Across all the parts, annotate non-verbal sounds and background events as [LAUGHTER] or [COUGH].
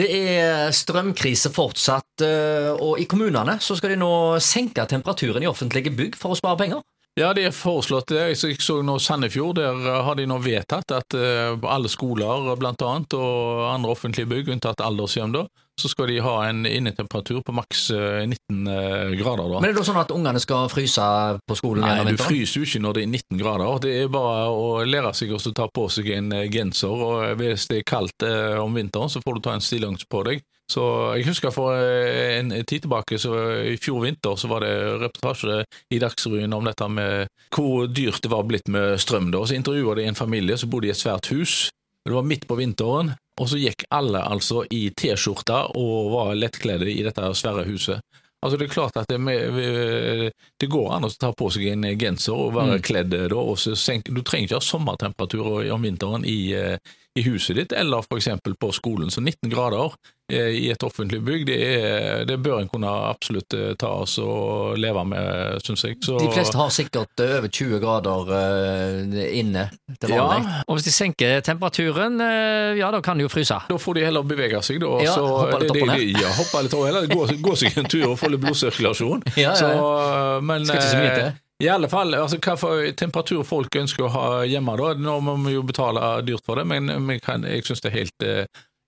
Det er strømkrise fortsatt, eh, og i kommunene så skal de nå senke temperaturen i offentlige bygg for å spare penger. Ja, det er foreslått det. Jeg så nå Sandefjord, der har de nå vedtatt at uh, alle skoler blant annet, og andre offentlige bygg, unntatt aldershjem, så skal de ha en innetemperatur på maks 19 uh, grader. da. Men er det da sånn at ungene skal fryse på skolen? Nei, du fryser jo ikke når det er 19 grader. Det er bare å lære seg å ta på seg en eh, genser, og hvis det er kaldt om vinteren, så får du ta en stillongs på deg. Så Jeg husker for eh, en tid tilbake, så i fjor vinter, så var det reportasje i Dagsrevyen om dette med hvor dyrt det var blitt med strøm. da. Så intervjua de en familie som bodde i et svært hus. Det var midt på vinteren, og så gikk alle altså i T-skjorta og var lettkledde i dette svære huset. Altså Det er klart at det, det, går an å ta på seg en genser og være mm. kledd da. Og senke, du trenger ikke ha sommertemperaturer om vinteren i, eh, i huset ditt, eller f.eks. på skolen. Så 19 grader Eh, i et offentlig bygg, det, er, det bør en kunne absolutt eh, ta oss og leve med, syns jeg. Så, de fleste har sikkert eh, over 20 grader inne til vanlig. Ja. Og hvis de senker temperaturen, ja da kan de jo fryse. Da får de heller bevege seg, da. Ja, hoppe litt opp og ned. Ja, hoppe litt opp, ned. gå, gå seg en tur og få litt blodsirkulasjon. [LAUGHS] ja, ja. Så, men, Skal ikke så mye til. I alle fall, altså hva for temperatur folk ønsker å ha hjemme, da. Nå må vi jo betale dyrt for det, men, men kan, jeg syns det er helt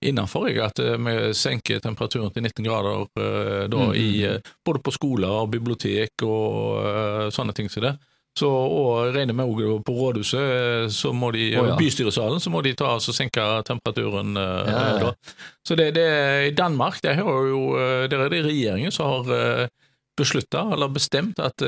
innenfor at eh, vi senker temperaturen til 19 grader eh, da, mm. i, eh, både på skoler og bibliotek og sånne ting som det. Så, og regner med også på rådhuset, så må de, oh, ja. bystyresalen, så må de ta og senke temperaturen ja, ja. Så det, det, i Danmark der, jo, der er det regjeringen som har beslutta, eller bestemt, at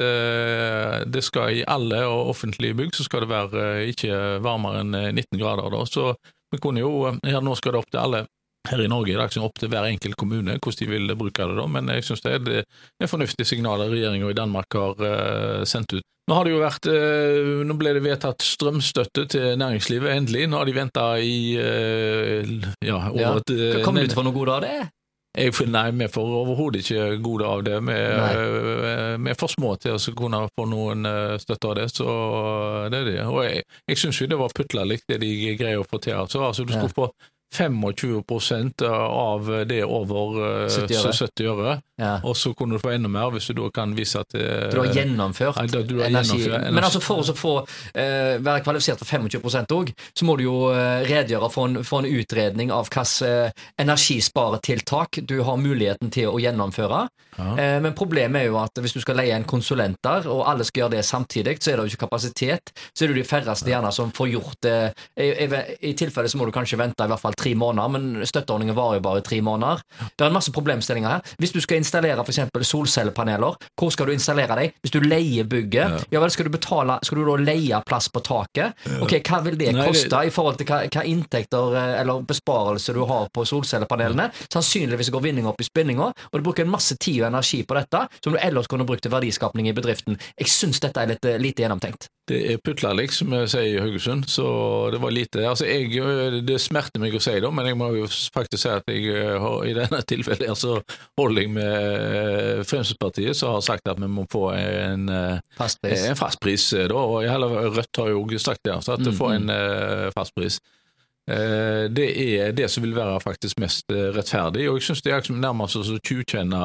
det skal i alle offentlige bygg så skal det være ikke varmere enn 19 grader. da, så vi kunne jo, ja, Nå skal det opp til alle her i Norge i dag, opp til hver enkelt kommune hvordan de vil bruke det, da, men jeg synes det er det fornuftige signaler regjeringa i Danmark har uh, sendt ut. Nå det vært, uh, nå ble det vedtatt strømstøtte til næringslivet, endelig. Nå har de venta i ja, over et ja. Kom du til å få noe godt av det? Jeg, nei, vi får overhodet ikke gode av det. Vi, er for små til å kunne få noen støtte av det. så det er det. Og Jeg, jeg syns jo det var putlerlig det de greier å få til. Altså, altså Du skulle få 25% av det over 70 øre, 70 øre. Ja. og så kunne du få enda mer hvis du da kan vise at det, Du har gjennomført, ja, du har energi. gjennomført energi. Men altså for å få, uh, være kvalifisert for 25 òg, så må du jo uh, redegjøre for en, for en, utredning av hvilke uh, energisparetiltak du har muligheten til å gjennomføre. Ja. men problemet er jo at hvis du skal leie en konsulent der, og alle skal gjøre det samtidig, så er det jo ikke kapasitet. Så er det jo de færreste gjerne som får gjort det. I, i, i tilfelle så må du kanskje vente i hvert fall tre måneder, men støtteordningen varer jo bare tre måneder. Det er en masse problemstillinger her. Hvis du skal installere f.eks. solcellepaneler, hvor skal du installere dem? Hvis du leier bygget, ja vel, skal du betale Skal du da leie plass på taket? Ok, Hva vil det koste i forhold til hva, hva inntekter eh, eller besparelse du har på solcellepanelene? Sannsynligvis går vinninga opp i spinninga, og du bruker en masse tid og energi på dette som du ellers kunne brukt til verdiskapning i bedriften. Jeg syns dette er litt eh, lite gjennomtenkt. Det er putlerlik, som vi sier i Haugesund, så det var lite. Altså, jeg, Det smerter meg å si det, men jeg må jo faktisk si at jeg eh, har, i denne tilfellet så holder jeg med eh, Fremskrittspartiet, som har sagt at vi må få en eh, fastpris. En fastpris da, og heller, Rødt har jo sagt det, så at vi får en fastpris. Det er det som vil være faktisk mest rettferdig, og jeg syns det er nærmest å tjuvkjenne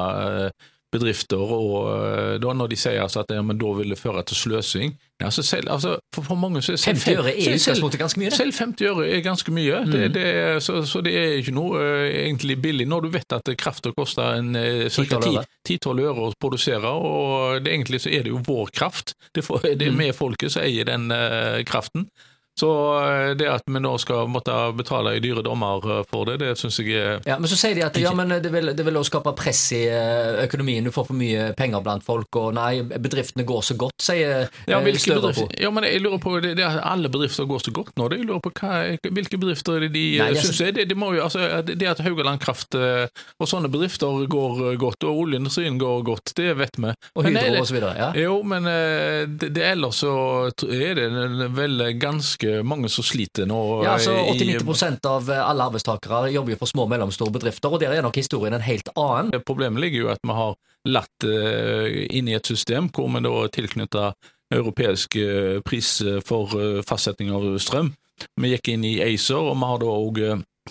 bedrifter, og eh, da når de sier altså at ja, men da vil det føre til sløsing ja, selv, altså for, for, mange så er selv, 50 øre er selv, ganske mye, det. Selv 50 øre er ganske mye, mm. det, det, så, så, det er ikke noe uh, egentlig billig. Når du vet at krafta koster en uh, ca. 10-12 øre å produsere, og det, egentlig så er det jo vår kraft. Det, for, det er med vi folket som eier den uh, kraften. Så eh, det at vi nå skal måtte betale i dyre dommer eh, for det, det syns jeg er Ja, Men så sier de at ja, men det vil, det vil også skape press i eh, økonomien, du får for mye penger blant folk, og nei, bedriftene går så godt, sier ja, Støre på. ja, men jeg lurer på, det, det at alle bedrifter går så godt nå, det, jeg lurer på hva, hvilke bedrifter er det de nei, er syns det, det, må jo, altså, det at Haugaland Kraft og sånne bedrifter går godt, og oljeindustrien går godt, det vet vi. Og Hydro videre, ja. Jo, men det, det ellers så er det vel ganske mange som sliter nå. Ja, altså 80-90 av alle arbeidstakere jobber jo for små og mellomstore bedrifter, og der er nok historien en helt annen. Problemet ligger jo at vi har latt uh, inn i et system hvor vi da tilknytter europeisk pris for fastsetting av strøm. Vi gikk inn i ACER, og vi har da òg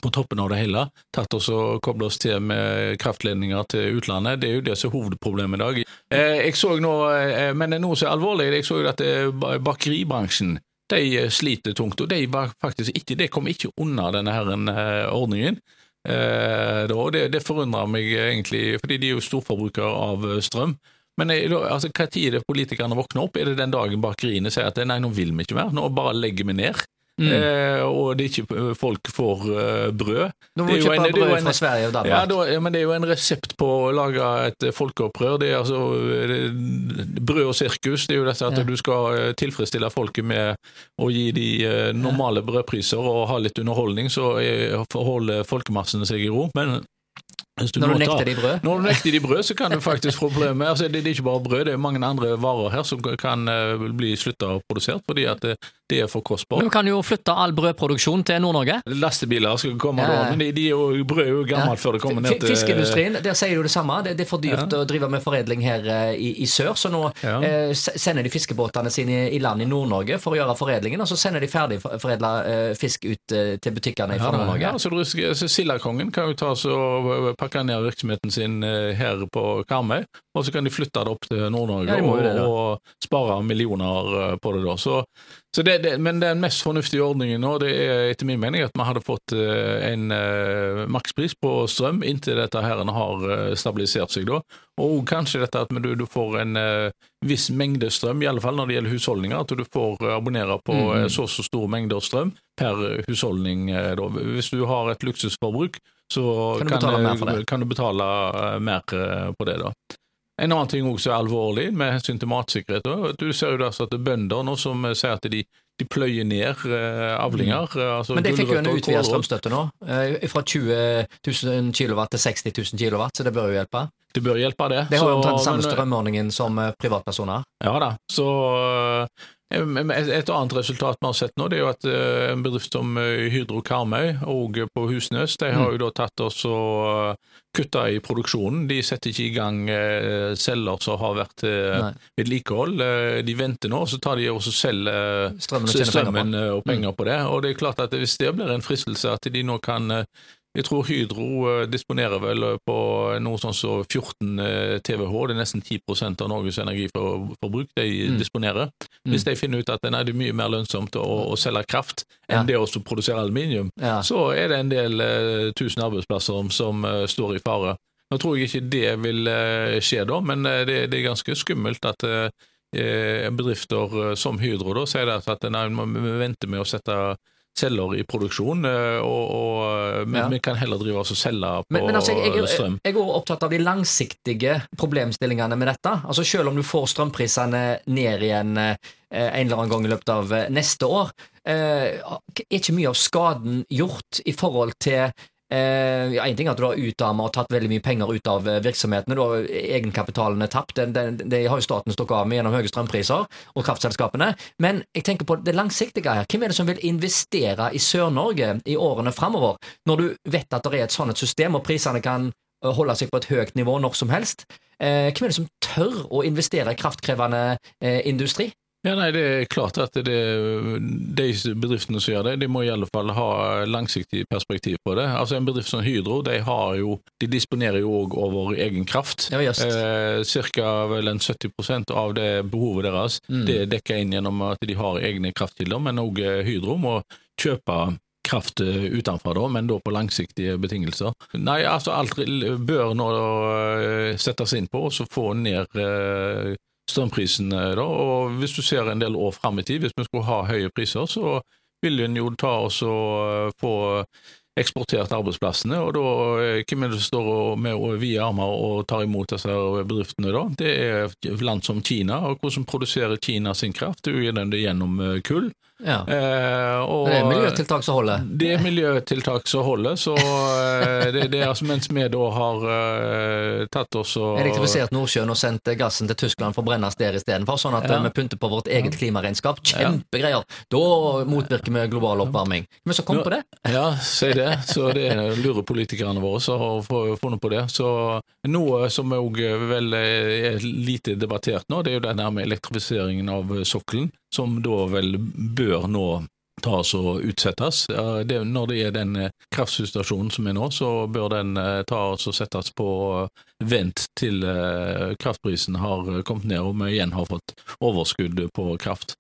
på toppen av det hele, tatt oss og koblet oss til med kraftledninger til utlandet. Det er jo det som er hovedproblemet i dag. Eh, jeg så nå, eh, Men noe som er alvorlig, jeg så jo at eh, bakeribransjen de sliter tungt. Og de var faktisk ikke, de kom ikke unna denne her ordningen. Det, det forundrer meg egentlig, fordi de er jo storforbrukere av strøm. Men altså, hva tid er det politikerne våkner opp? Er det den dagen bakeriene sier at nei, nå vil vi ikke mer, nå bare legger vi ned? Mm. Eh, og det er ikke eh, folk får uh, brød. Nå må du kjøpe en, brød en, fra Sverige og Danmark. Ja, da, ja, men det er jo en resept på å lage et folkeopprør. Det er altså det, Brød og sirkus. Det er jo dette at ja. du skal tilfredsstille folket med å gi de normale brødpriser og ha litt underholdning, så holder folkemassene seg i ro. Men du når du nekter de brød? Når du nekter de brød, så kan du faktisk få problemer. Altså, det, er ikke bare brød, det er mange andre varer her som kan bli slutta produsert fordi at det, er for kostbart. Du kan jo flytte all brødproduksjon til Nord-Norge? Lastebiler skal komme ja. da, men de, de er jo, brød er jo gammelt ja. før det kommer ned til Fiskeindustrien, der sier du det samme. Det, det er for dyrt ja. å drive med foredling her uh, i, i, sør, så nå eh, sender de fiskebåtene sine i, land i Nord-Norge for å gjøre foredlingen, og så sender de ferdigforedla fisk ut til butikkene fra Nord-Norge. Ja, så Sildakongen kan jo ta og pakke ned virksomheten sin eh, her på Karmøy, og så kan de flytte det opp til Nord-Norge og, og, spare millioner eh, på det. da. Så, så det, det, men den mest fornuftige ordningen nå, det er etter min mening at man hadde fått eh, en uh, makspris på strøm inntil dette her har stabilisert seg. da, Og kanskje dette at du, du får en viss mengde strøm, i alle fall når det gjelder husholdninger, at du får abonnere på mm. så så stor mengde strøm per husholdning. Da. Hvis du har et luksusforbruk, så kan du betale, mer. Kan du betale mer på det. da. En annen ting også er alvorlig med hensyn til matsikkerhet. Du ser jo altså at er bønder nå som sier at de, de pløyer ned avlinger. Mm. Altså Men de fikk jo en utvidet strømstøtte nå, fra 20 000 kW til 60 000 kW, så det bør jo hjelpe? Det bør hjelpe, det. Det har jo omtrent samme strømordningen som privatpersoner. Ja da, så et annet resultat vi har sett nå, det er jo at eh, en bedrift som eh, Hydro Karmøy og på Husnes de har mm. jo da tatt oss og eh, kutta i produksjonen. De setter ikke i gang celler som har vært vedlikehold. De venter nå, så tar de også selv strømmen, strømmen og penger på det. Og det er klart at Hvis det blir en fristelse at de nå kan jeg tror Hydro eh, disponerer vel eh, på noe sånn som 14 TWh, det er nesten 10% av Norges energiforbruk de mm. disponerer. Mm. Hvis de finner ut at det er mye mer lønnsomt å, å selge kraft enn ja. det å produsere aluminium, ja. så er det en del uh, tusen arbeidsplasser som uh, står i fare. Nå tror jeg ikke det vil uh, skje da, men det, det, er ganske skummelt at bedrifter som Hydro da sier at nei, vi venter med å sette celler i produksjon, eh, og, og eh, men ja. vi kan heller drive oss og selge på men, men altså, jeg, jeg, strøm. Jeg, er opptatt av de langsiktige problemstillingene med dette. Altså Selv om du får strømprisene ned igjen eh, en eller annen gang i løpet av neste år, er ikke mye av skaden gjort i forhold til Eh, ja, En ting er at du har utarmet og tatt veldig mye penger ut av eh, virksomhetene. Du har Egenkapitalen er tapt. Det har jo staten stått av med gjennom høye strømpriser og kraftselskapene. Men jeg tenker på det langsiktige her. Hvem er det som vil investere i Sør-Norge i årene framover, når du vet at det er et sånt system, og prisene kan eh, holde seg på et høyt nivå når som helst? Eh, hvem er det som tør å investere i kraftkrevende eh, industri? Ja, nei, Det er klart at det, de bedriftene som gjør det, de må i alle fall ha langsiktig perspektiv på det. Altså En bedrift som Hydro de, har jo, de disponerer jo òg over egen kraft. Ja, eh, Cirka vel en 70% av det behovet deres mm. det dekker inn gjennom at de har egne kraftkilder, men òg eh, Hydro må kjøpe kraft eh, utenfra, da, men da på langsiktige betingelser. Nei, altså alt bør nå eh, settes inn på å få ned strømprisen. Da. Og hvis du ser en del år fram i tid, hvis vi skulle ha høye priser, så vil en jo ta oss og eh, få eksportert arbeidsplassene, og da eh, hvem er det som står med vide armer og tar imot disse bedriftene da? Det er land som Kina, og hvordan produserer Kina sin kraft? Det er jo gjennom eh, kull. Ja. Eh, og, det er miljøtiltak som holder? Det er miljøtiltak som holder. Så eh, det, det, er altså mens vi da har eh, tatt oss og Elektrifisert Nordsjøen og sendt gassen til Tyskland for å brennes der istedenfor, sånn at ja. vi pynter på vårt eget klimaregnskap. Kjempegreier! Da motvirker vi global oppvarming. Men så kom på det. Ja, si det. Så det lurer politikerne våre som har funnet på det. Så noe som òg vel er lite debattert nå, det er jo den med elektrifiseringen av sokkelen som da vel bør nå tas og utsettes. Det, når det er den eh, kraftsituasjonen som er nå, så bør den eh, tas og settes på vent til kraftprisen har kommet ned og vi igjen har fått overskudd på kraft.